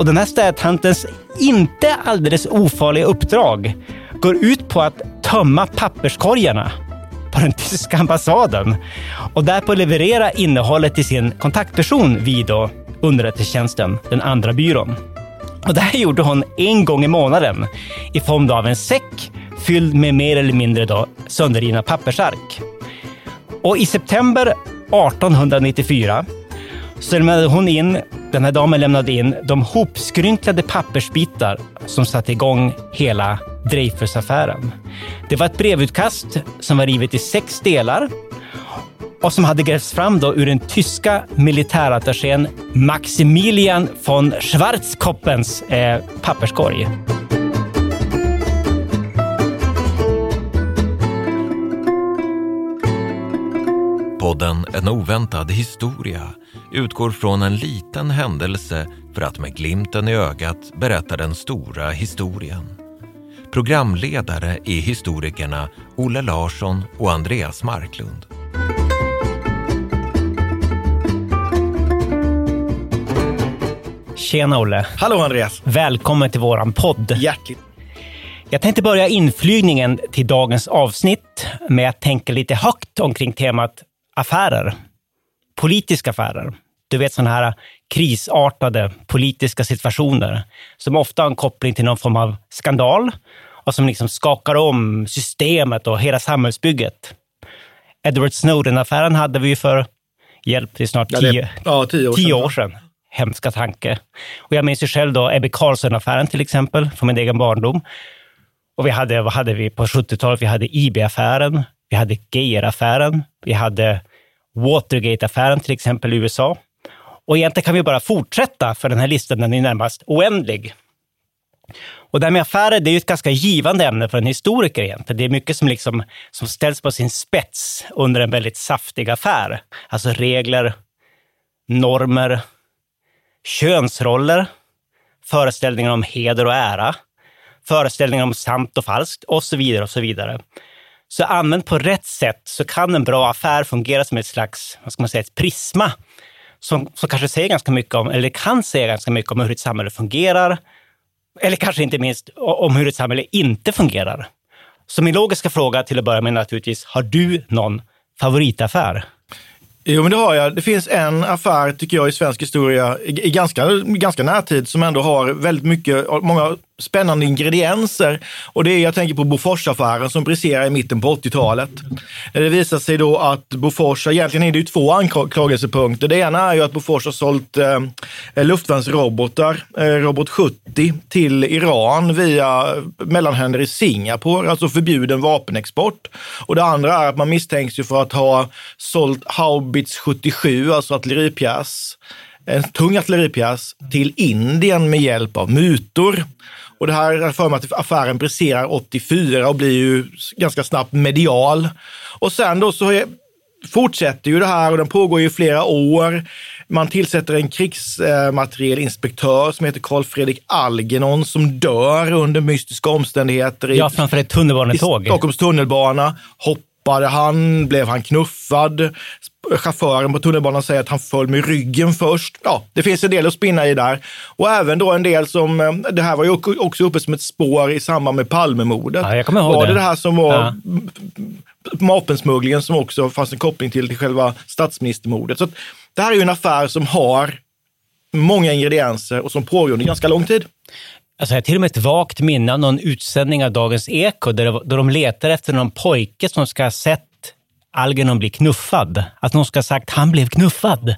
Och den här städtantens inte alldeles ofarliga uppdrag går ut på att tömma papperskorgarna på den tyska ambassaden och därpå leverera innehållet till sin kontaktperson vid då underrättelsetjänsten, den andra byrån. Och det här gjorde hon en gång i månaden i form av en säck fylld med mer eller mindre då sönderrivna pappersark. Och i september 1894 så lämnade hon in, den här damen lämnade in de hopskrynklade pappersbitar som satte igång hela Dreyfusaffären. Det var ett brevutkast som var rivet i sex delar och som hade grävts fram då ur den tyska militärattachén Maximilian von Schwarzkoppens eh, papperskorg. Podden En oväntad historia utgår från en liten händelse för att med glimten i ögat berätta den stora historien. Programledare är historikerna Olle Larsson och Andreas Marklund. Tjena Olle! Hallå Andreas! Välkommen till våran podd. Hjärtligt. Jag tänkte börja inflygningen till dagens avsnitt med att tänka lite högt omkring temat affärer. Politiska affärer. Du vet sådana här krisartade politiska situationer som ofta har en koppling till någon form av skandal och som liksom skakar om systemet och hela samhällsbygget. Edward Snowden-affären hade vi ju för, hjälp, det är snart Ja, det- tio, ja, tio år tio sedan. år sedan. Hemska tanke. Och jag minns ju själv då Ebbe Carlsson-affären till exempel, från min egen barndom. Och vi hade, vad hade vi på 70-talet? Vi hade IB-affären, vi hade Geijer-affären, vi hade Watergate-affären till exempel i USA. Och egentligen kan vi bara fortsätta, för den här listan den är närmast oändlig. Och det här med affärer, det är ju ett ganska givande ämne för en historiker egentligen. Det är mycket som, liksom, som ställs på sin spets under en väldigt saftig affär. Alltså regler, normer, könsroller, föreställningar om heder och ära, föreställningar om sant och falskt och så vidare och så vidare. Så använd på rätt sätt så kan en bra affär fungera som ett slags, vad ska man säga, ett prisma som, som kanske säger ganska mycket om, eller kan säga ganska mycket om hur ett samhälle fungerar, eller kanske inte minst om hur ett samhälle inte fungerar. Så min logiska fråga till att börja med är naturligtvis, har du någon favoritaffär? Jo, men det har jag. Det finns en affär, tycker jag, i svensk historia i, i ganska, ganska närtid som ändå har väldigt mycket, många spännande ingredienser. Och det är, jag tänker på Boforsaffären som briserar i mitten på 80-talet. Det visar sig då att Bofors, egentligen är det ju två anklagelsepunkter. Det ena är ju att Bofors har sålt eh, luftvärnsrobotar, eh, Robot 70, till Iran via mellanhänder i Singapore, alltså förbjuden vapenexport. Och det andra är att man misstänks ju för att ha sålt Haubits 77, alltså artilleripjäs, en tung artilleripjäs, till Indien med hjälp av mutor. Och det här är för mig att affären briserar 84 och blir ju ganska snabbt medial. Och sen då så är, fortsätter ju det här och den pågår ju i flera år. Man tillsätter en krigsmaterielinspektör som heter Carl Fredrik Algernon som dör under mystiska omständigheter. i- Ja, framför ett i tunnelbanetåg. Stockholms tunnelbana. Hoppade han? Blev han knuffad? Chauffören på tunnelbanan säger att han föll med ryggen först. Ja, det finns en del att spinna i där. Och även då en del som, eh, det här var ju också uppe som ett spår i samband med Palmemordet. Ja, jag kommer ihåg var det det. det här som var Ja. vapensmugglingen som också fanns en koppling till, till själva statsministermordet. Så att det här är ju en affär som har många ingredienser och som pågår under ganska lång tid. Alltså jag har till och med ett vagt minne av någon utsändning av Dagens Eko där, det- där de letar efter någon pojke som ska ha sett Algernon blir knuffad. Att någon ska ha sagt han blev knuffad.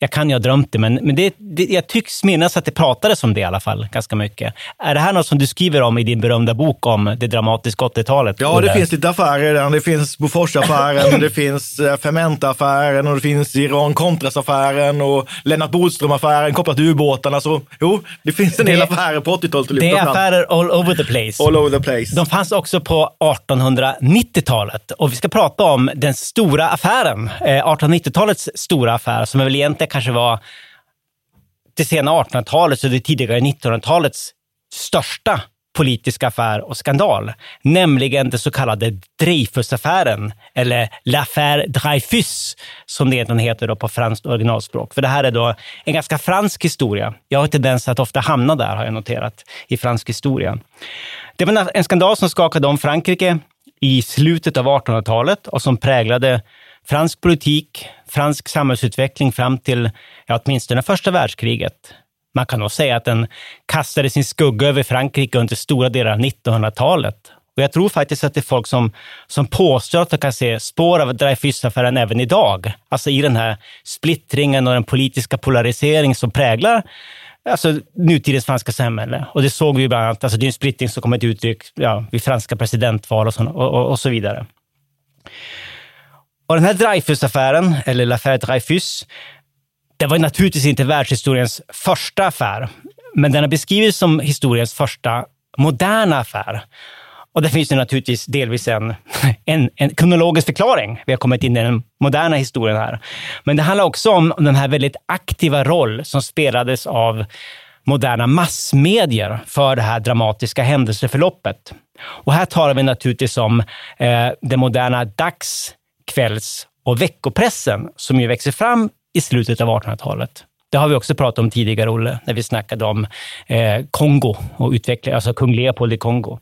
Jag kan ju ha drömt det, men, men det, det, jag tycks minnas att det pratades om det i alla fall, ganska mycket. Är det här något som du skriver om i din berömda bok om det dramatiska 80-talet? Ja, det finns lite affärer där. Det finns Boforsaffären, det finns eh, Fermenta-affären och det finns Iran-Contras-affären och Lennart Bodström-affären kopplat till ubåtarna. Så jo, det finns en del affärer på 80-talet att lyfta Det är fram. affärer all over the place. All over the place. De fanns också på 1890-talet och vi ska prata om den stora affären. Eh, 1890-talets stora affär som väl egentligen kanske var det sena 1800-talets och det tidigare 1900-talets största politiska affär och skandal, nämligen den så kallade Dreyfusaffären, eller l'affaire Dreyfus, som det egentligen heter då på franskt originalspråk. För det här är då en ganska fransk historia. Jag har tendens att ofta hamna där, har jag noterat, i fransk historia. Det var en skandal som skakade om Frankrike i slutet av 1800-talet och som präglade fransk politik, fransk samhällsutveckling fram till ja, åtminstone första världskriget. Man kan nog säga att den kastade sin skugga över Frankrike under stora delar av 1900-talet. Och jag tror faktiskt att det är folk som, som påstår att de kan se spår av Dreyfusaffären även idag. Alltså i den här splittringen och den politiska polarisering som präglar alltså, nutidens franska samhälle. Och det såg vi bland annat, alltså det är en splittring som kommer till uttryck ja, vid franska presidentval och så, och, och, och så vidare. Och den här Dreyfusaffären, eller l'affaire Dreyfus, det var naturligtvis inte världshistoriens första affär, men den har beskrivits som historiens första moderna affär. Och det finns ju naturligtvis delvis en, en, en kronologisk förklaring. Vi har kommit in i den moderna historien här. Men det handlar också om den här väldigt aktiva roll som spelades av moderna massmedier för det här dramatiska händelseförloppet. Och här talar vi naturligtvis om eh, den moderna dags-, kvälls och veckopressen som ju växer fram i slutet av 1800-talet. Det har vi också pratat om tidigare, Olle, när vi snackade om eh, Kongo och utveckling, alltså kung Leopold i Kongo.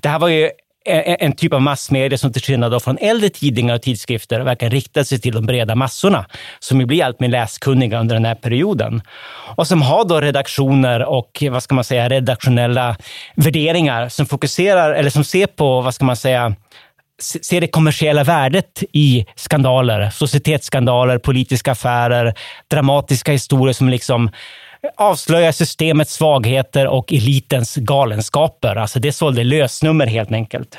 Det här var ju eh, en, en typ av massmedia som till skillnad från äldre tidningar och tidskrifter verkligen riktade sig till de breda massorna, som ju blir allt mer läskunniga under den här perioden. Och som har då redaktioner och, vad ska man säga, redaktionella värderingar som fokuserar, eller som ser på, vad ska man säga, se det kommersiella värdet i skandaler, societetsskandaler, politiska affärer, dramatiska historier som liksom avslöjar systemets svagheter och elitens galenskaper. Alltså det sålde lösnummer helt enkelt.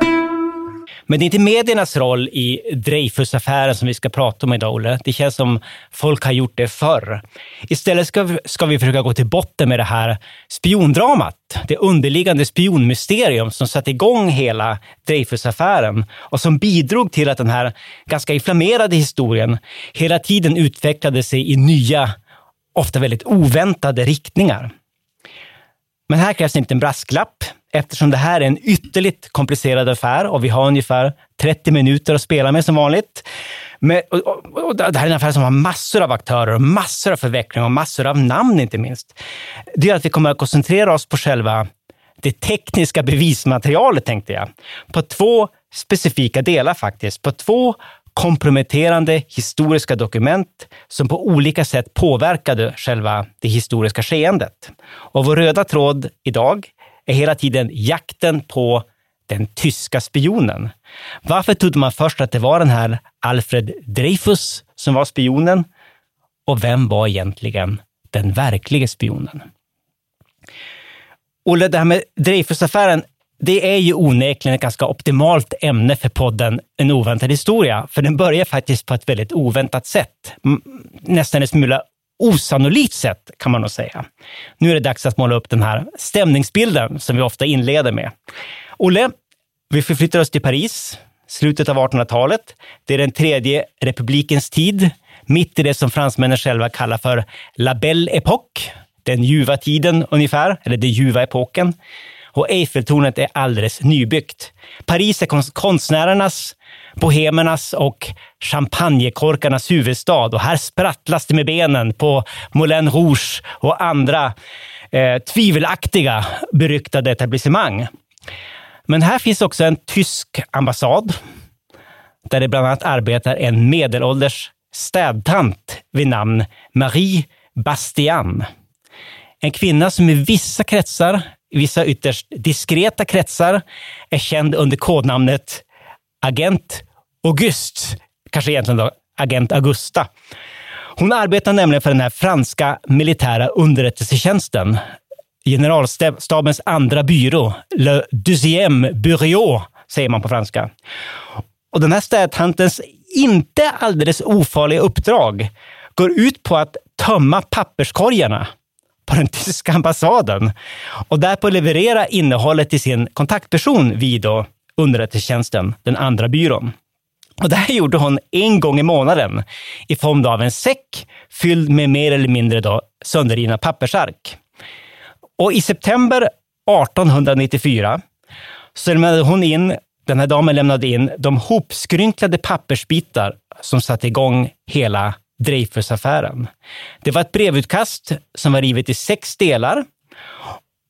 Men det är inte mediernas roll i Dreyfusaffären som vi ska prata om idag, Olle. Det känns som folk har gjort det förr. Istället ska vi, ska vi försöka gå till botten med det här spiondramat. Det underliggande spionmysterium som satte igång hela Dreyfusaffären och som bidrog till att den här ganska inflammerade historien hela tiden utvecklade sig i nya, ofta väldigt oväntade riktningar. Men här krävs inte en brasklapp eftersom det här är en ytterligt komplicerad affär och vi har ungefär 30 minuter att spela med som vanligt. Men, och, och, och det här är en affär som har massor av aktörer, och massor av förvecklingar och massor av namn inte minst. Det gör att vi kommer att koncentrera oss på själva det tekniska bevismaterialet, tänkte jag. På två specifika delar faktiskt. På två komprometterande historiska dokument som på olika sätt påverkade själva det historiska skeendet. Och vår röda tråd idag är hela tiden jakten på den tyska spionen. Varför trodde man först att det var den här Alfred Dreyfus som var spionen? Och vem var egentligen den verkliga spionen? Olle, det här med Dreyfusaffären, det är ju onekligen ett ganska optimalt ämne för podden En oväntad historia, för den börjar faktiskt på ett väldigt oväntat sätt. Nästan en smula osannolikt sätt, kan man nog säga. Nu är det dags att måla upp den här stämningsbilden som vi ofta inleder med. Olle, vi förflyttar oss till Paris, slutet av 1800-talet. Det är den tredje republikens tid, mitt i det som fransmännen själva kallar för La Belle Époque, den ljuva tiden ungefär, eller den ljuva epoken. Och Eiffeltornet är alldeles nybyggt. Paris är konstnärernas, bohemernas och champagnekorkarnas huvudstad och här sprattlas det med benen på Moulin Rouge och andra eh, tvivelaktiga beryktade etablissemang. Men här finns också en tysk ambassad där det bland annat arbetar en medelålders städtant vid namn Marie Bastian. En kvinna som i vissa kretsar, i vissa ytterst diskreta kretsar, är känd under kodnamnet Agent August. Kanske egentligen då Agent Augusta. Hon arbetar nämligen för den här franska militära underrättelsetjänsten, generalstabens andra byrå, Le Deuxième Bureau, säger man på franska. Och den här städtantens inte alldeles ofarliga uppdrag går ut på att tömma papperskorgarna på den tyska ambassaden och därpå leverera innehållet till sin kontaktperson vid underrättelsetjänsten, den andra byrån. Och det här gjorde hon en gång i månaden i form av en säck fylld med mer eller mindre då sönderrivna pappersark. Och i september 1894 så lämnade hon in, den här damen lämnade in de hopskrynklade pappersbitar som satte igång hela Dreyfusaffären. Det var ett brevutkast som var rivet i sex delar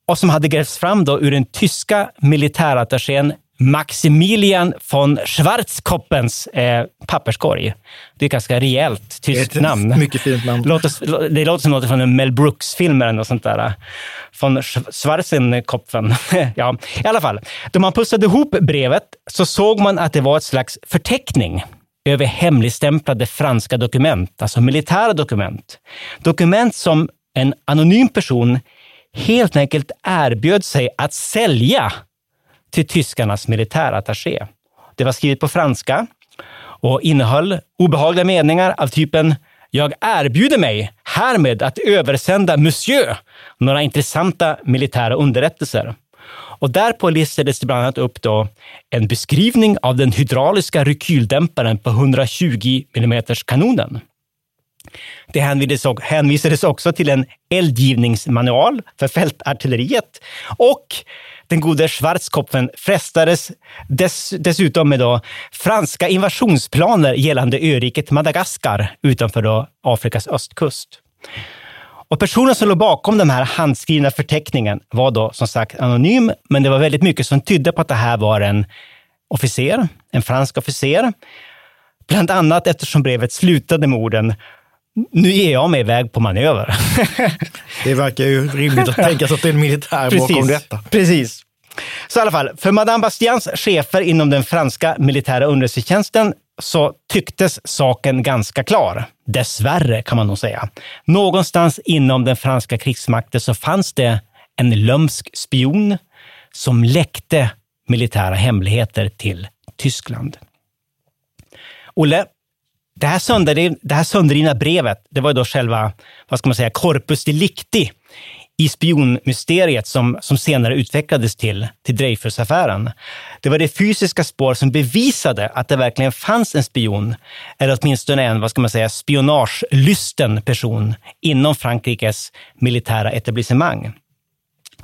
och som hade grävts fram då ur den tyska militärattachén Maximilian von Schwarzkoppens eh, papperskorg. Det är ett ganska rejält tyskt namn. Mycket fint namn. Låter, det låter som något från en Mel Brooks-film eller något sånt där. Von Schwarzenkopfen. ja, i alla fall. Då man pussade ihop brevet så såg man att det var ett slags förteckning över hemligstämplade franska dokument, alltså militära dokument. Dokument som en anonym person helt enkelt erbjöd sig att sälja till tyskarnas militärattaché. Det var skrivet på franska och innehöll obehagliga meningar av typen jag erbjuder mig härmed att översända Monsieur några intressanta militära underrättelser. Och därpå listades det bland annat upp då en beskrivning av den hydrauliska rekyldämparen på 120 mm kanonen. Det hänvisades också till en eldgivningsmanual för fältartilleriet och den gode Schwarzkopfen frestades dess, dessutom med då franska invasionsplaner gällande öriket Madagaskar utanför då Afrikas östkust. Och personen som låg bakom den här handskrivna förteckningen var då som sagt anonym, men det var väldigt mycket som tydde på att det här var en officer, en fransk officer. Bland annat eftersom brevet slutade med orden nu ger jag mig iväg på manöver. det verkar ju rimligt att tänka sig att det är en militär precis, bakom detta. Precis. Så i alla fall, för Madame Bastians chefer inom den franska militära underrättelsetjänsten så tycktes saken ganska klar. Dessvärre kan man nog säga. Någonstans inom den franska krigsmakten så fanns det en lömsk spion som läckte militära hemligheter till Tyskland. Olle, det här, sönder, det här sönderrivna brevet, det var då själva, vad ska man säga, corpus delicti i spionmysteriet som, som senare utvecklades till, till Dreyfusaffären. Det var det fysiska spår som bevisade att det verkligen fanns en spion, eller åtminstone en, vad ska man säga, spionagelysten person inom Frankrikes militära etablissemang.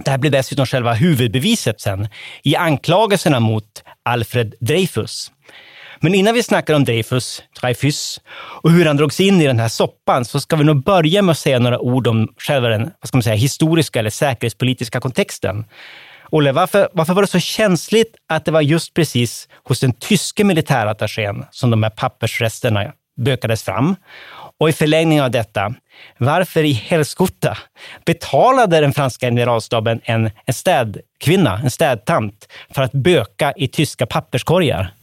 Det här blir dessutom själva huvudbeviset sen i anklagelserna mot Alfred Dreyfus. Men innan vi snackar om Dreyfus, Dreyfus och hur han drogs in i den här soppan så ska vi nog börja med att säga några ord om själva den vad ska man säga, historiska eller säkerhetspolitiska kontexten. Olle, varför, varför var det så känsligt att det var just precis hos den tyske militärattachén som de här pappersresterna bökades fram? Och i förlängning av detta, varför i helskotta betalade den franska generalstaben en, en städkvinna, en städtant, för att böka i tyska papperskorgar?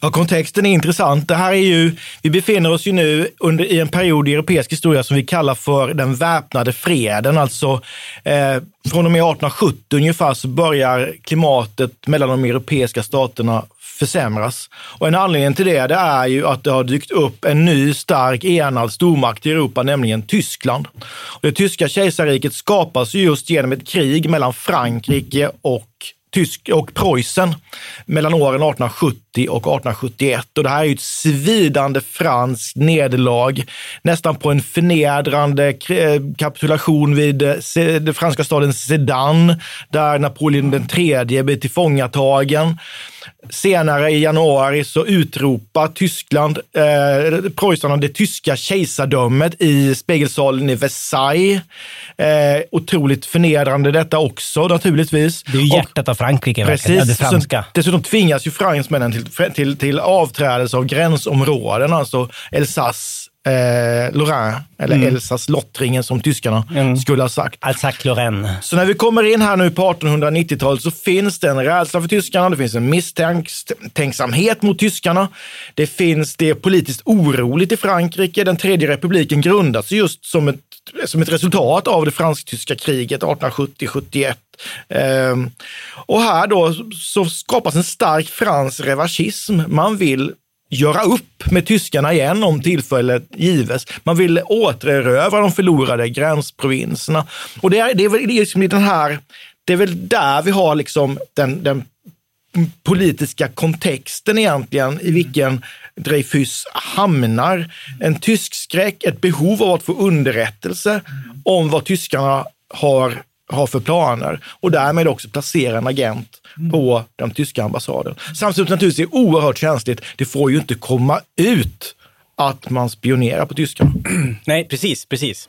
Ja, kontexten är intressant. Det här är ju, vi befinner oss ju nu under, i en period i europeisk historia som vi kallar för den väpnade freden. Alltså eh, från och med 1870 ungefär så börjar klimatet mellan de europeiska staterna försämras. Och en anledning till det, det är ju att det har dykt upp en ny stark enad stormakt i Europa, nämligen Tyskland. Och det tyska kejsarriket skapas just genom ett krig mellan Frankrike och Tysk och Preussen mellan åren 1870 och 1871. Och det här är ju ett svidande franskt nederlag, nästan på en förnedrande eh, kapitulation vid eh, den franska staden Sedan, där Napoleon III blir tillfångatagen. Senare i januari så utropar Tyskland, eh, Preussen det tyska kejsardömet i spegelsalen i Versailles. Eh, otroligt förnedrande detta också naturligtvis. Det är hjärtat av Frankrike, precis, det franska. dessutom tvingas ju fransmännen till, till, till avträdelse av gränsområden, alltså Elsass eh, Lorraine, eller mm. Elsass-Lottringen som tyskarna mm. skulle ha sagt. Alsace-Lorraine. Så när vi kommer in här nu på 1890-talet så finns det en rädsla för tyskarna, det finns en misstänksamhet mot tyskarna. Det finns det politiskt oroligt i Frankrike. Den tredje republiken grundas just som ett, som ett resultat av det fransk-tyska kriget 1870-71. Um, och här då så skapas en stark fransk revanschism. Man vill göra upp med tyskarna igen om tillfället gives. Man vill återerövra de förlorade gränsprovinserna. Och det är, det är väl liksom den här, det är väl där vi har liksom den, den politiska kontexten egentligen i vilken Dreyfus hamnar. En tysk skräck, ett behov av att få underrättelse om vad tyskarna har har för planer och därmed också placera en agent på den tyska ambassaden. Samtidigt naturligtvis är oerhört känsligt. Det får ju inte komma ut att man spionerar på tyskarna. Nej, precis, precis.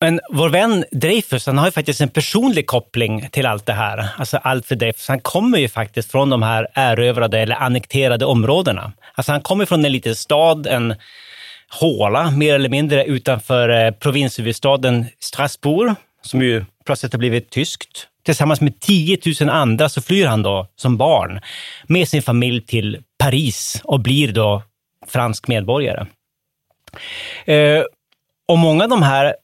Men vår vän Dreyfus, han har ju faktiskt en personlig koppling till allt det här. Alltså Alfred Dreyfus, han kommer ju faktiskt från de här erövrade eller annekterade områdena. Alltså han kommer från en liten stad, en håla mer eller mindre utanför eh, provinshuvudstaden Strasbourg, som ju plötsligt har blivit tyskt. Tillsammans med 10 000 andra så flyr han då som barn med sin familj till Paris och blir då fransk medborgare. Eh, och många av de här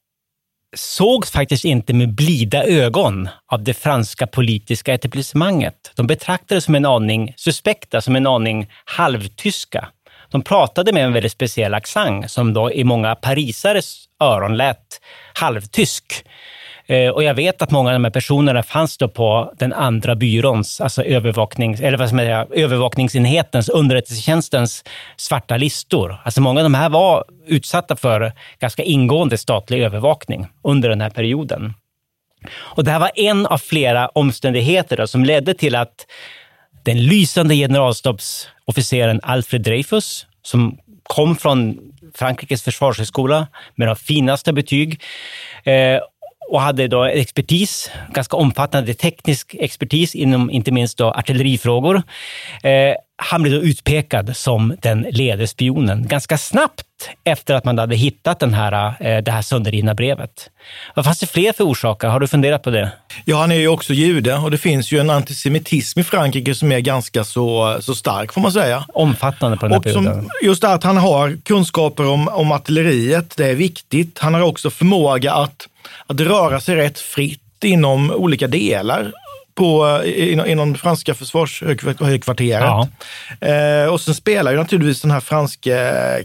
sågs faktiskt inte med blida ögon av det franska politiska etablissemanget. De betraktades som en aning suspekta, som en aning halvtyska. De pratade med en väldigt speciell accent som då i många parisares öron lät halvtysk. Eh, och jag vet att många av de här personerna fanns då på den andra byråns, alltså övervaknings, eller vad ska man säga, övervakningsenhetens, underrättelsetjänstens svarta listor. Alltså många av de här var utsatta för ganska ingående statlig övervakning under den här perioden. Och det här var en av flera omständigheter då, som ledde till att den lysande generalstabsofficeren Alfred Dreyfus, som kom från Frankrikes försvarshögskola med de finaste betyg eh, och hade då expertis, ganska omfattande teknisk expertis inom inte minst då artillerifrågor. Eh, han blev då utpekad som den lede spionen ganska snabbt efter att man hade hittat den här, eh, det här sönderrivna brevet. Vad fanns det fler för orsaker? Har du funderat på det? Ja, han är ju också jude och det finns ju en antisemitism i Frankrike som är ganska så, så stark får man säga. Omfattande på den här och perioden. just det att han har kunskaper om, om artilleriet, det är viktigt. Han har också förmåga att att röra sig rätt fritt inom olika delar på, inom, inom det franska försvarshögkvarteret. Ja. Eh, och sen spelar ju naturligtvis den här franska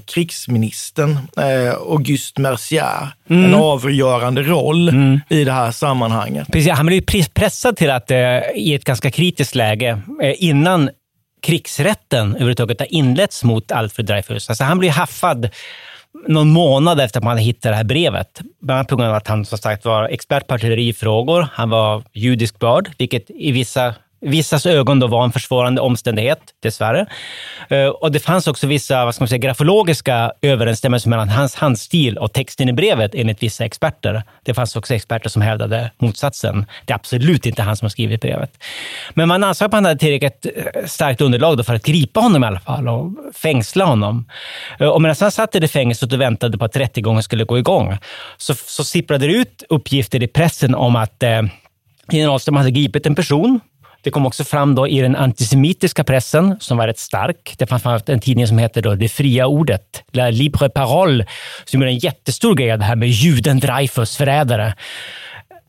krigsministern eh, Auguste Mercier mm. en avgörande roll mm. i det här sammanhanget. Precis, han blev pressad till att eh, i ett ganska kritiskt läge, eh, innan krigsrätten överhuvudtaget har inletts mot Alfred Dreyfus. Alltså han blir haffad någon månad efter att man hade hittat det här brevet. Bland annat på grund av att han som sagt var expert på artillerifrågor. Han var judisk börd, vilket i vissa vissas ögon då var en försvårande omständighet, dessvärre. Eh, och det fanns också vissa vad ska man säga, grafologiska överensstämmelser mellan hans handstil och texten i brevet, enligt vissa experter. Det fanns också experter som hävdade motsatsen. Det är absolut inte han som har skrivit brevet. Men man ansåg att man hade tillräckligt eh, starkt underlag för att gripa honom i alla fall och fängsla honom. Eh, och medan han satt i det fängelset och väntade på att rättegången skulle gå igång, så, så sipprade det ut uppgifter i pressen om att eh, generalstaben hade gripit en person det kom också fram då i den antisemitiska pressen, som var rätt stark. Det fanns en tidning som hette då Det fria ordet, La Libre Parole, som gjorde en jättestor grej av det här med juden Dreyfus, förrädare.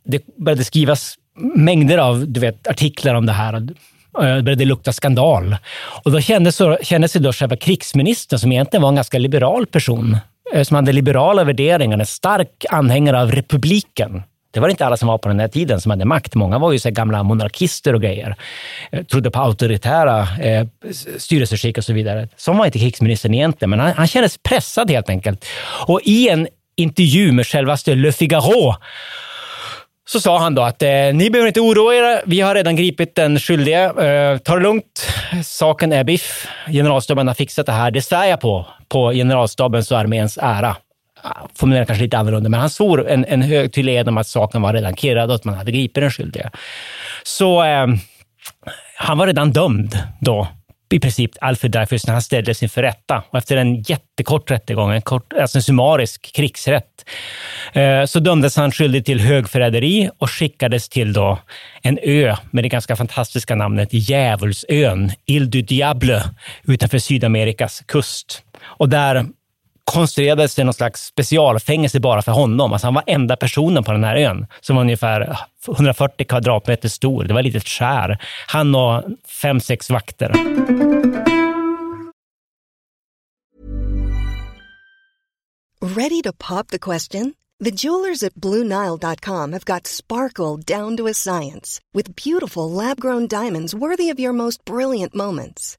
Det började skrivas mängder av du vet, artiklar om det här. Det började lukta skandal. Och då kände sig då själva krigsministern, som egentligen var en ganska liberal person, eh, som hade liberala värderingar, en stark anhängare av republiken, det var inte alla som var på den här tiden som hade makt. Många var ju så gamla monarkister och grejer. Eh, trodde på auktoritära eh, styrelseskick och så vidare. Som var inte krigsministern egentligen, men han, han kändes pressad helt enkelt. Och i en intervju med självaste Le Figaro så sa han då att eh, ni behöver inte oroa er. Vi har redan gripit den skyldige. Eh, ta det lugnt. Saken är biff. Generalstaben har fixat det här. Det svär jag på, på generalstabens och arméns ära formulerade kanske lite annorlunda, men han svor en, en hög ed om att saken var redan kirrad och att man hade gripit den skyldige. Så eh, han var redan dömd då, i princip Alfred Dreyfus, när han ställdes inför rätta. Och efter en jättekort rättegång, en, kort, alltså en summarisk krigsrätt, eh, så dömdes han skyldig till högförräderi och skickades till då en ö med det ganska fantastiska namnet Djävulsön, Ile du Diable, utanför Sydamerikas kust. Och där konstruerades det någon slags specialfängelse bara för honom. Alltså han var enda personen på den här ön som var ungefär 140 kvadratmeter stor. Det var ett litet skär. Han och fem, sex vakter. Ready to pop the question? The jewelers at BlueNile.com have got sparkle down to a science with beautiful lab-grown diamonds worthy of your most brilliant moments.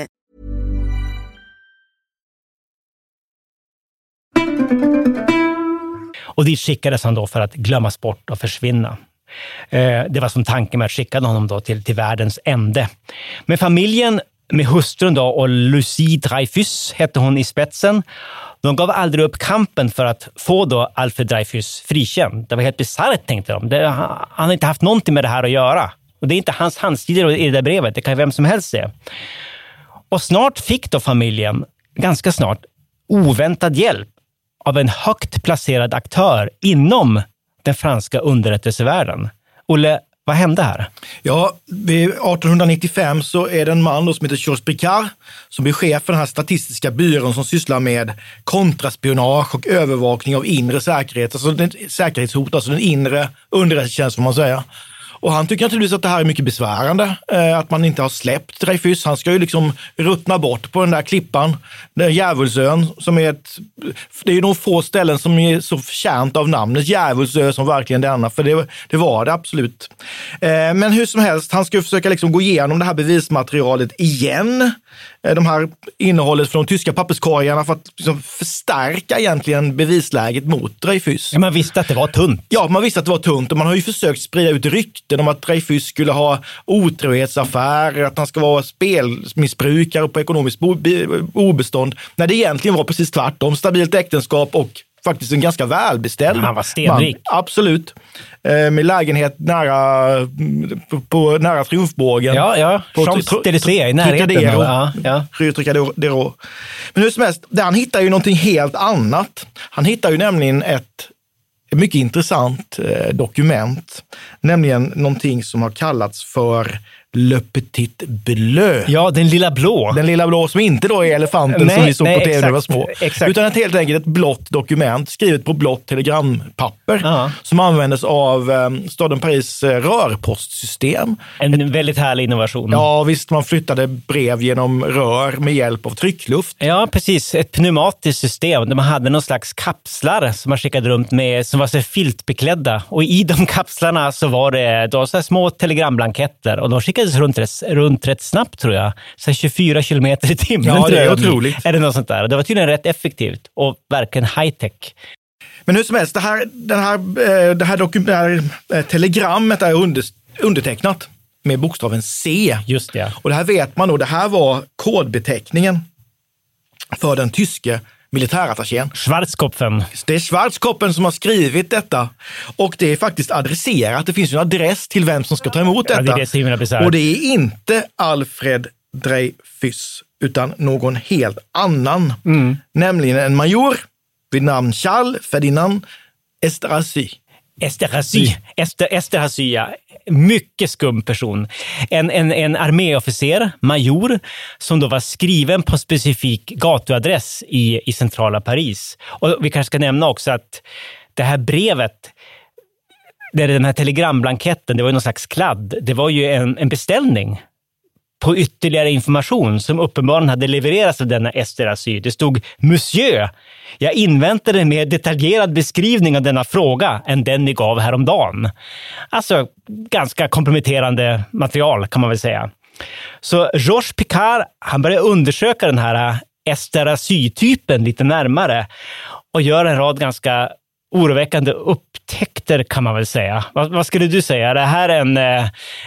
Och dit skickades han då för att glömmas bort och försvinna. Eh, det var som tanken med att skicka honom då till, till världens ände. Men familjen med hustrun då och Lucie Dreyfus hette hon i spetsen. De gav aldrig upp kampen för att få då Alfred Dreyfus frikänd. Det var helt bisarrt tänkte de. Det, han har inte haft någonting med det här att göra. Och det är inte hans handstil i det där brevet, det kan vem som helst se. Och snart fick då familjen, ganska snart, oväntad hjälp av en högt placerad aktör inom den franska underrättelsevärlden. Olle, vad hände här? Ja, 1895 så är det en man som heter Georges Bricard som blir chef för den här statistiska byrån som sysslar med kontraspionage och övervakning av inre säkerhet, alltså säkerhetshot, alltså den inre underrättelsetjänsten får man säga. Och han tycker naturligtvis att det här är mycket besvärande, eh, att man inte har släppt Dreyfus. Han ska ju liksom ruttna bort på den där klippan, den Djävulsön, som är ett... Det är ju de få ställen som är så förtjänt av namnet Djävulsö som verkligen denna, för det, det var det absolut. Eh, men hur som helst, han ska försöka liksom gå igenom det här bevismaterialet igen eh, de här innehållet från de tyska papperskorgarna för att liksom förstärka egentligen bevisläget mot Dreyfus. Ja, man visste att det var tunt. Ja, man visste att det var tunt och man har ju försökt sprida ut rykten om att Dreyfus skulle ha otrohetsaffärer, att han ska vara spelmissbrukare på ekonomiskt obestånd, när det egentligen var precis tvärtom. Stabilt äktenskap och faktiskt en ganska välbeställd Han var stenrik. man. Absolut. Eh, med lägenhet nära, på, på, nära Triumfbågen. Ja, ja. På Champs-Élysées i närheten. Ja, ja. Rue. Men hur som helst, där han hittar ju någonting helt annat. Han hittar ju nämligen ett ett mycket intressant eh, dokument, nämligen någonting som har kallats för Le Petit Bleu. Ja, den lilla blå. Den lilla blå som inte då är elefanten Nej, som vi såg nej, på tv när vi var små. exakt. Utan ett helt enkelt ett blått dokument skrivet på blått telegrampapper Ja. som användes av eh, staden Paris eh, rörpostsystem. En väldigt härlig innovation. Ja, visst, man flyttade brev genom rör med hjälp av tryckluft. Ja, precis. Ett pneumatiskt system där man hade någon slags kapslar som man skickade runt med som var så filtbeklädda. Och i de kapslarna så var det då så små telegramblanketter och de skickades runt rätt, runt rätt snabbt tror jag. Så här 24 kilometer i timmen. Ja, det är otroligt. Är det något sånt där? Det var tydligen rätt effektivt och verkligen high tech. Men hur som helst, det här, den här, eh, det här, dokum- det här eh, telegrammet är under, undertecknat med bokstaven C. Just det. Och det här vet man då, det här var kodbeteckningen för den tyske militärattachén. Schwarzkopfen. Det är Schwarzkoppen som har skrivit detta och det är faktiskt adresserat. Det finns en adress till vem som ska ta emot Ja, detta. det är det är bisarrt. och det är inte Alfred Dreyfus, utan någon helt annan. Mm. Nämligen en major vid namn Charles Ferdinand Esterhazy. Esterhazy. Ester, Esterhazy, ja. Mycket skum person. En, en, en arméofficer, major, som då var skriven på specifik gatuadress i, i centrala Paris. Och vi kanske ska nämna också att det här brevet, det är den här telegramblanketten, det var ju någon slags kladd. Det var ju en, en beställning på ytterligare information som uppenbarligen hade levererats av denna Ester Asy. Det stod Monsieur, jag inväntade en mer detaljerad beskrivning av denna fråga än den ni gav häromdagen. Alltså, ganska komprometterande material kan man väl säga. Så Georges Picard, han börjar undersöka den här äh, Ester Asy-typen lite närmare och gör en rad ganska oroväckande upptäckter kan man väl säga. Vad, vad skulle du säga? Är det här en, eh,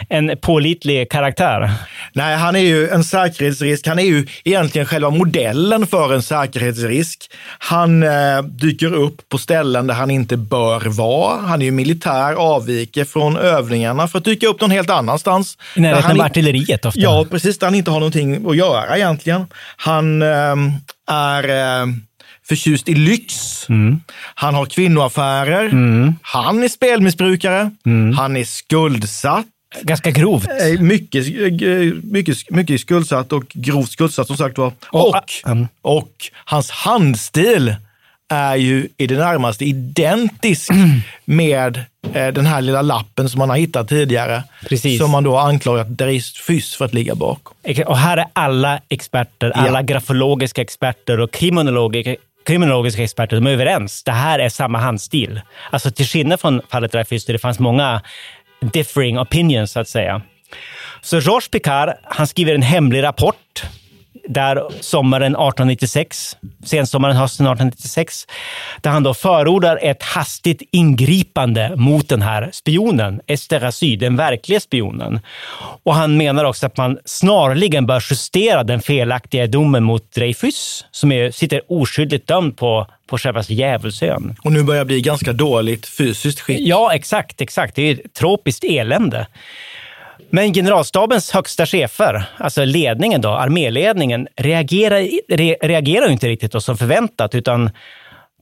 en pålitlig karaktär? Nej, han är ju en säkerhetsrisk. Han är ju egentligen själva modellen för en säkerhetsrisk. Han eh, dyker upp på ställen där han inte bör vara. Han är ju militär, avviker från övningarna för att dyka upp någon helt annanstans. I närheten av artilleriet ofta. Ja, precis. Där han inte har någonting att göra egentligen. Han eh, är eh, förtjust i lyx. Mm. Han har kvinnoaffärer. Han är spelmissbrukare. Mm. Han är skuldsatt. Ganska grovt. Eh, Mycket, eh, mycket, mycket skuldsatt och grovt skuldsatt som sagt var. Och- Och, mm. och hans handstil är ju i det närmaste identisk med eh, den här lilla lappen som man har hittat tidigare. Precis. Som man då anklagat Dreyfus för att ligga bakom. Och här är alla experter, alla Ja. grafologiska experter och kriminologiska kriminologiska experter, de är överens. Det här är samma handstil. Alltså till skillnad från fallet Dreyfus, där det fanns många differing opinions, så att säga. Så Georges Picard, han skriver en hemlig rapport där sommaren 1896, sensommaren, hösten 1896, där han då förordar ett hastigt ingripande mot den här spionen, Esterhazy, den verkliga spionen. Och han menar också att man snarligen bör justera den felaktiga domen mot Dreyfus, som är, sitter oskyldigt dömd på, på själva djävulsön. Och nu börjar bli ganska dåligt fysiskt skick. Ja, exakt, exakt. Det är ett tropiskt elände. Men generalstabens högsta chefer, alltså ledningen då, arméledningen, reagerar, re, reagerar inte riktigt då som förväntat, utan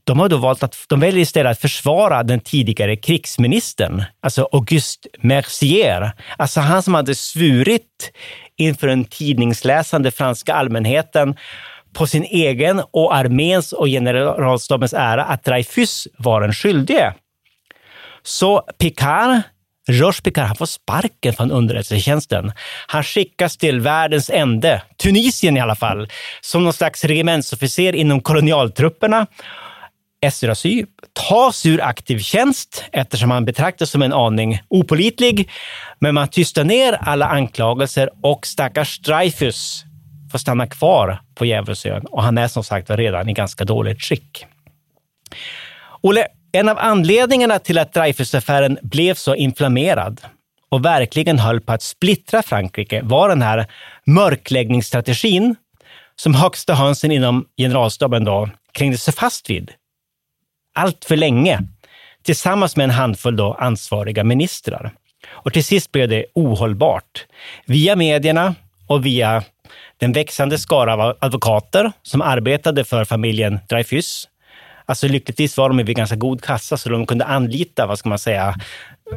de har då valt att de väljer istället att försvara den tidigare krigsministern, alltså Auguste Mercier. Alltså han som hade svurit inför den tidningsläsande franska allmänheten på sin egen och arméns och generalstabens ära att Dreyfus var den skyldige. Så Picard, Georges han får sparken från underrättelsetjänsten. Han skickas till världens ände, Tunisien i alla fall, som någon slags regementsofficer inom kolonialtrupperna. Esterhazy tas ur aktiv tjänst eftersom han betraktas som en aning opolitlig, men man tystar ner alla anklagelser och stackars Dreyfus får stanna kvar på Djävulsön och han är som sagt redan i ganska dåligt skick. Olle, en av anledningarna till att Dreyfusaffären blev så inflammerad och verkligen höll på att splittra Frankrike var den här mörkläggningsstrategin som högsta hönsen inom generalstaben då krängde sig fast vid allt för länge tillsammans med en handfull då ansvariga ministrar. Och till sist blev det ohållbart. Via medierna och via den växande skara av advokater som arbetade för familjen Dreyfus. Alltså lyckligtvis var de vid ganska god kassa så de kunde anlita, vad ska man säga,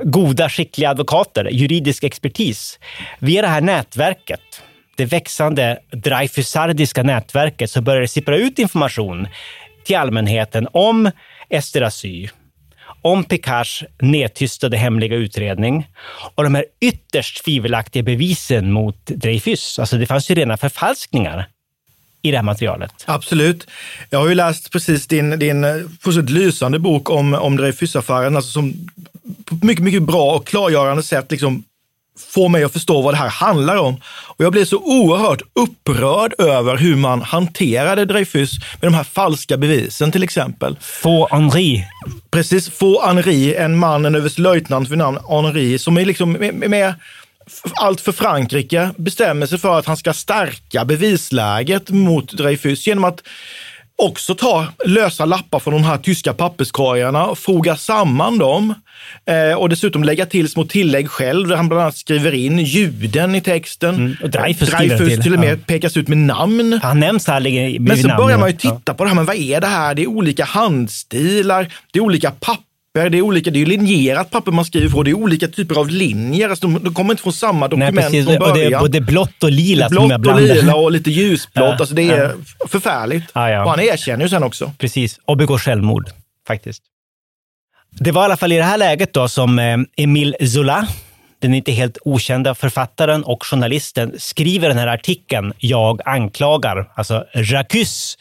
goda, skickliga advokater, juridisk expertis. Via det här nätverket, det växande Dreyfusardiska nätverket, så började det sippra ut information till allmänheten om Ester Asy, om Picards nedtystade hemliga utredning och de här ytterst tvivelaktiga bevisen mot Dreyfus. Alltså det fanns ju rena förfalskningar i det här materialet. Absolut. Jag har ju läst precis din, din fullständigt lysande bok om, om Dreyfusaffären, alltså som på mycket, mycket bra och klargörande sätt liksom få mig att förstå vad det här handlar om. Och jag blev så oerhört upprörd över hur man hanterade Dreyfus med de här falska bevisen till exempel. Få Henri. Precis, Få Henri, en man, en överstelöjtnant vid namn Henri, som är liksom med, med allt för Frankrike bestämmer sig för att han ska stärka bevisläget mot Dreyfus genom att också ta lösa lappar från de här tyska papperskorgarna och foga samman dem eh, och dessutom lägga till små tillägg själv där han bland annat skriver in juden i texten. Mm, och Dreyfus, Dreyfus till, till och med ja. pekas ut med namn. Han nämns här Men så namn, börjar man ju titta ja. på det här, men vad är det här? Det är olika handstilar, det är olika papper det är olika, det är linjerat papper man skriver på, det är olika typer av linjer. Alltså de, de kommer inte från samma dokument Nej, precis. från början. Och det är både blått och lila. Blått som och lila och lite ljusblått. Ja, Alltså det är ja. förfärligt. Ja, ja. Och han erkänner ju sen också. Precis, och begår självmord faktiskt. Det var i alla fall i det här läget då som eh, Emile Zola, den inte helt okända författaren och journalisten, skriver den här artikeln Jag anklagar, alltså Jacques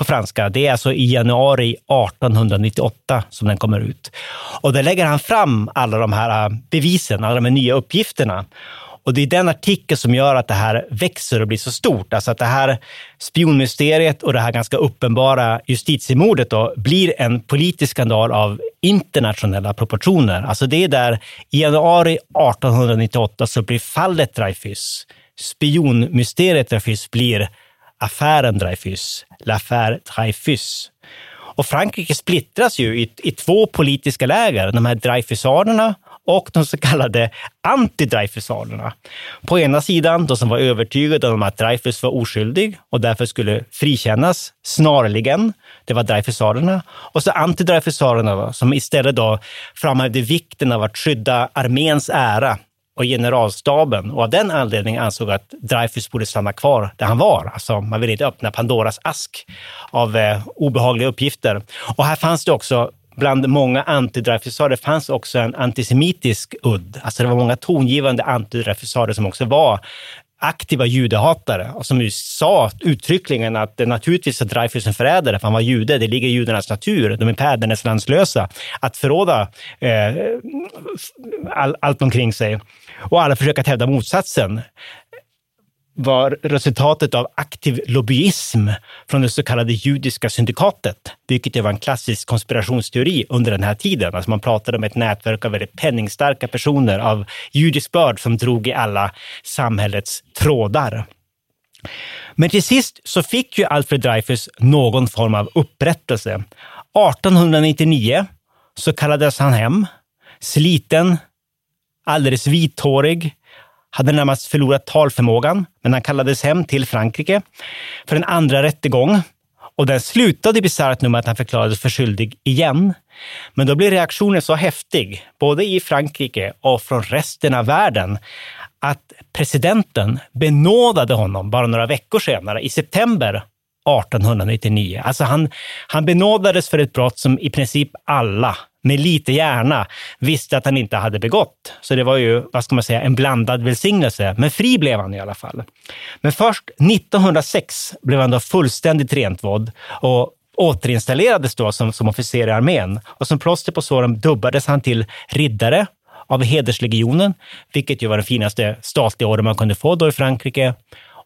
på franska. Det är alltså i januari 1898 som den kommer ut. Och där lägger han fram alla de här äh, bevisen, alla de här nya uppgifterna. Och det är den artikeln som gör att det här växer och blir så stort. Alltså att det här spionmysteriet och det här ganska uppenbara justitiemordet då blir en politisk skandal av internationella proportioner. Alltså det är där i januari 1898 så blir fallet Dreyfus, spionmysteriet Dreyfus blir affären Dreyfus, l'affaire Dreyfus. Och Frankrike splittras ju i, i två politiska läger, de här Dreyfusarerna och de så kallade anti-Dreyfusarerna. På ena sidan, de som var övertygade om att Dreyfus var oskyldig och därför skulle frikännas snarligen. Det var Dreyfusarerna. Och så anti-Dreyfusarerna som istället då framhävde vikten av att skydda arméns ära och generalstaben och av den anledningen ansåg att Dreyfus borde stanna kvar där han var. Alltså, man ville inte öppna Pandoras ask av eh, obehagliga uppgifter. Och här fanns det också bland många antidreyfusarer fanns också en antisemitisk udd. Alltså det var många tongivande antidreyfusarer som också var aktiva judehatare och som ju sa uttryckligen att det naturligtvis är Dreyfus en förrädare, för han var jude. Det ligger i judarnas natur. De är fäderneslandslösa. Att förråda eh, all, allt omkring sig. Och alla försöker att hävda motsatsen var resultatet av aktiv lobbyism från det så kallade judiska syndikatet, vilket var en klassisk konspirationsteori under den här tiden. Alltså man pratade om ett nätverk av väldigt penningstarka personer av judisk börd som drog i alla samhällets trådar. Men till sist så fick ju Alfred Dreyfus någon form av upprättelse. 1899 så kallades han hem, sliten, alldeles vithårig, hade närmast förlorat talförmågan, men han kallades hem till Frankrike för en andra rättegång. Och den slutade bisarrt nog med att han förklarades för skyldig igen. Men då blev reaktionen så häftig, både i Frankrike och från resten av världen, att presidenten benådade honom bara några veckor senare, i september 1899. Alltså han, han benådades för ett brott som i princip alla med lite hjärna visste att han inte hade begått. Så det var ju, vad ska man säga, en blandad välsignelse. Men fri blev han i alla fall. Men först 1906 blev han då fullständigt rentvådd och återinstallerades då som, som officer i armén. Och som plåster på såren dubbades han till riddare av hederslegionen, vilket ju var den finaste statliga orden man kunde få då i Frankrike.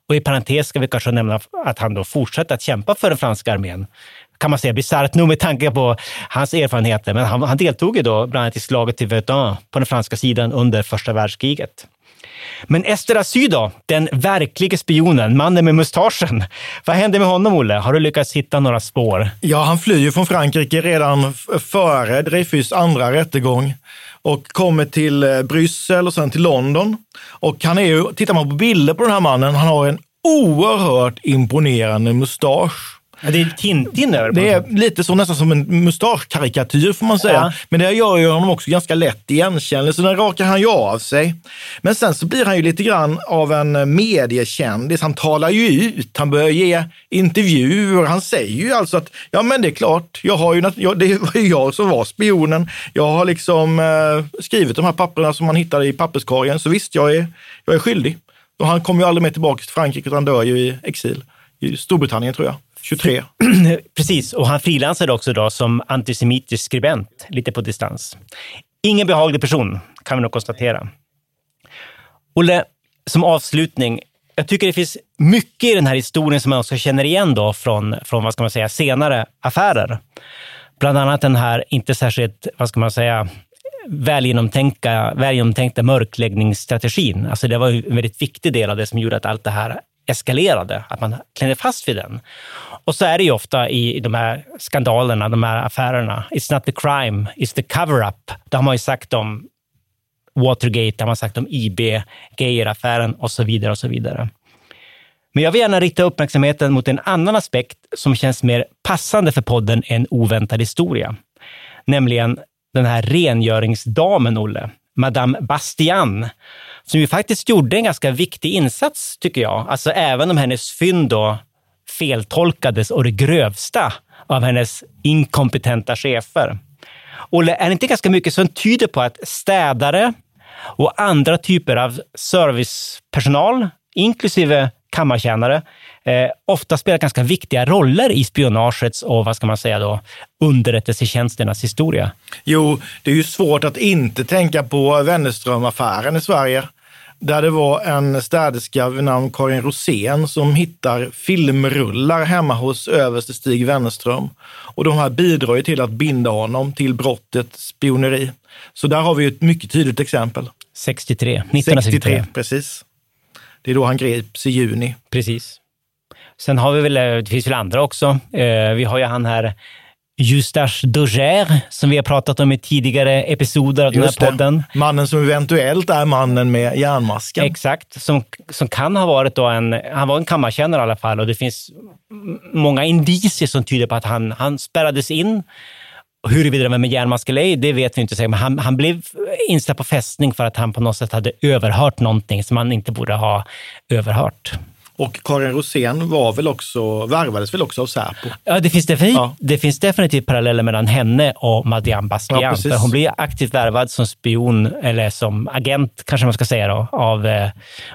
Och i parentes ska vi kanske nämna att han då fortsatte att kämpa för den franska armén. Kan man säga bisarrt nog med tanke på hans erfarenheter. Men han, han deltog ju då bland annat i slaget till Verdun på den franska sidan under första världskriget. Men Ester Asy då, den verkliga spionen, mannen med mustaschen. Vad hände med honom, Olle? Har du lyckats hitta några spår? Ja, han flyr från Frankrike redan före Dreyfus andra rättegång och kommer till eh, Bryssel och sen till London. Och han är ju, tittar man på bilder på den här mannen, han har en oerhört imponerande mustasch. Ja, det är Tintin över Det är lite så nästan som en mustaschkarikatyr får man säga. Ja. Men det gör ju honom också ganska lätt igenkännlig, så den rakar han ju av sig. Men sen så blir han ju lite grann av en mediekändis. Han talar ju ut, han börjar ge intervjuer. Han säger ju alltså att, ja men det är klart, jag har ju, det var ju jag som var spionen. Jag har liksom eh, skrivit de här papperna som man hittade i papperskorgen, så visst, jag är, jag är skyldig. Och han kommer ju aldrig mer tillbaka till Frankrike, utan dör ju i exil. I Storbritannien tror jag, 23. Precis, och han frilansade också då som antisemitisk skribent, lite på distans. Ingen behaglig person, kan vi nog konstatera. Olle, som avslutning, jag tycker det finns mycket i den här historien som man också känner igen då från, från vad ska man säga, senare affärer. Bland annat den här inte särskilt, vad ska man säga, välgenomtänkta, välgenomtänkta mörkläggningsstrategin. Alltså det var en väldigt viktig del av det som gjorde att allt det här eskalerade, att man klämde fast vid den. Och så är det ju ofta i de här skandalerna, de här affärerna. It's not the crime, it's the cover-up. Det har man ju sagt om Watergate, det har man sagt om IB, Geijer-affären och så vidare och så vidare. Men jag vill gärna rikta uppmärksamheten mot en annan aspekt som känns mer passande för podden än oväntad historia. Nämligen den här rengöringsdamen, Olle, Madame Bastian, som ju faktiskt gjorde en ganska viktig insats, tycker jag. Alltså även om hennes fynd då feltolkades och det grövsta av hennes inkompetenta chefer. Olle, är det inte ganska mycket som tyder på att städare och andra typer av servicepersonal, inklusive kammartjänare, eh, ofta spelar ganska viktiga roller i spionagets och vad ska man säga då, underrättelsetjänsternas historia? Jo, det är ju svårt att inte tänka på Wennerström-affären i Sverige. Där det var en städerska vid namn Karin Rosén som hittar filmrullar hemma hos överste Stig Wennerström. Och de här bidrar ju till att binda honom till brottet spioneri. Så där har vi ett mycket tydligt exempel. 63, 1963. 63, precis. Det är då han greps i juni. Precis. Sen har vi väl, det finns väl andra också. Eh, Vi har ju han här Eustache Dauger som vi har pratat om i tidigare episoder av den här det. podden. Mannen som eventuellt är mannen med järnmasken. Exakt, som, som kan ha varit då en, han var en kammarkännare i alla fall och det finns många indicier som tyder på att han, han spärrades in. Huruvida det var med järnmask eller ej, det vet vi inte säkert, men han, han blev inställd på fästning för att han på något sätt hade överhört någonting som han inte borde ha överhört. Och Karin Rosén var väl också, värvades väl också av Säpo? Ja, det finns, definitivt, Ja. det finns definitivt paralleller mellan henne och Ja, Bastian. för hon blir aktivt värvad som spion, eller som agent kanske man ska säga, då, av, eh,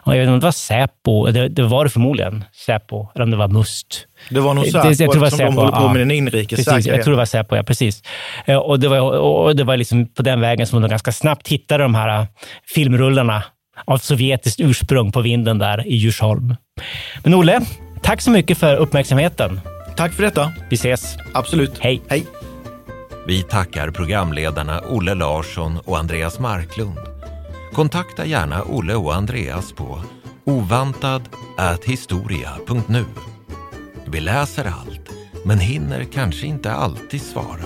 jag vet inte om det var Säpo, det, det var det förmodligen, Säpo, eller om det var Must. Det var nog Det- Säpo jag tror det var eftersom de Säpo, håller på ja. med den inrikes Precis, jag tror det var Säpo, ja. Precis. Eh, Och det var, och det var liksom på den vägen som de ganska snabbt hittade de här eh, filmrullarna av sovjetiskt ursprung på vinden där i Djursholm. Men Olle, tack så mycket för uppmärksamheten. Tack för detta. Vi ses. Absolut. Hej. Hej. Vi tackar programledarna Olle Larsson och Andreas Marklund. Kontakta gärna Olle och Andreas på ovantad@historia.nu. Vi läser allt, men hinner kanske inte alltid svara.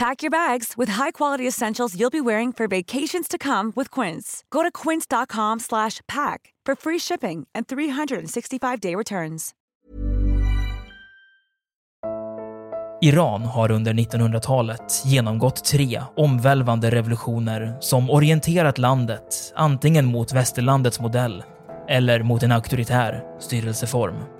Pack your bags with high-quality essentials you'll be wearing for vacations to come with Quince. Go to quince.com slash pack for free shipping and 365-day returns. Iran har under 1900-talet genomgått tre omvälvande revolutioner som orienterat landet antingen mot västerlandets modell eller mot en auktoritär styrelseform.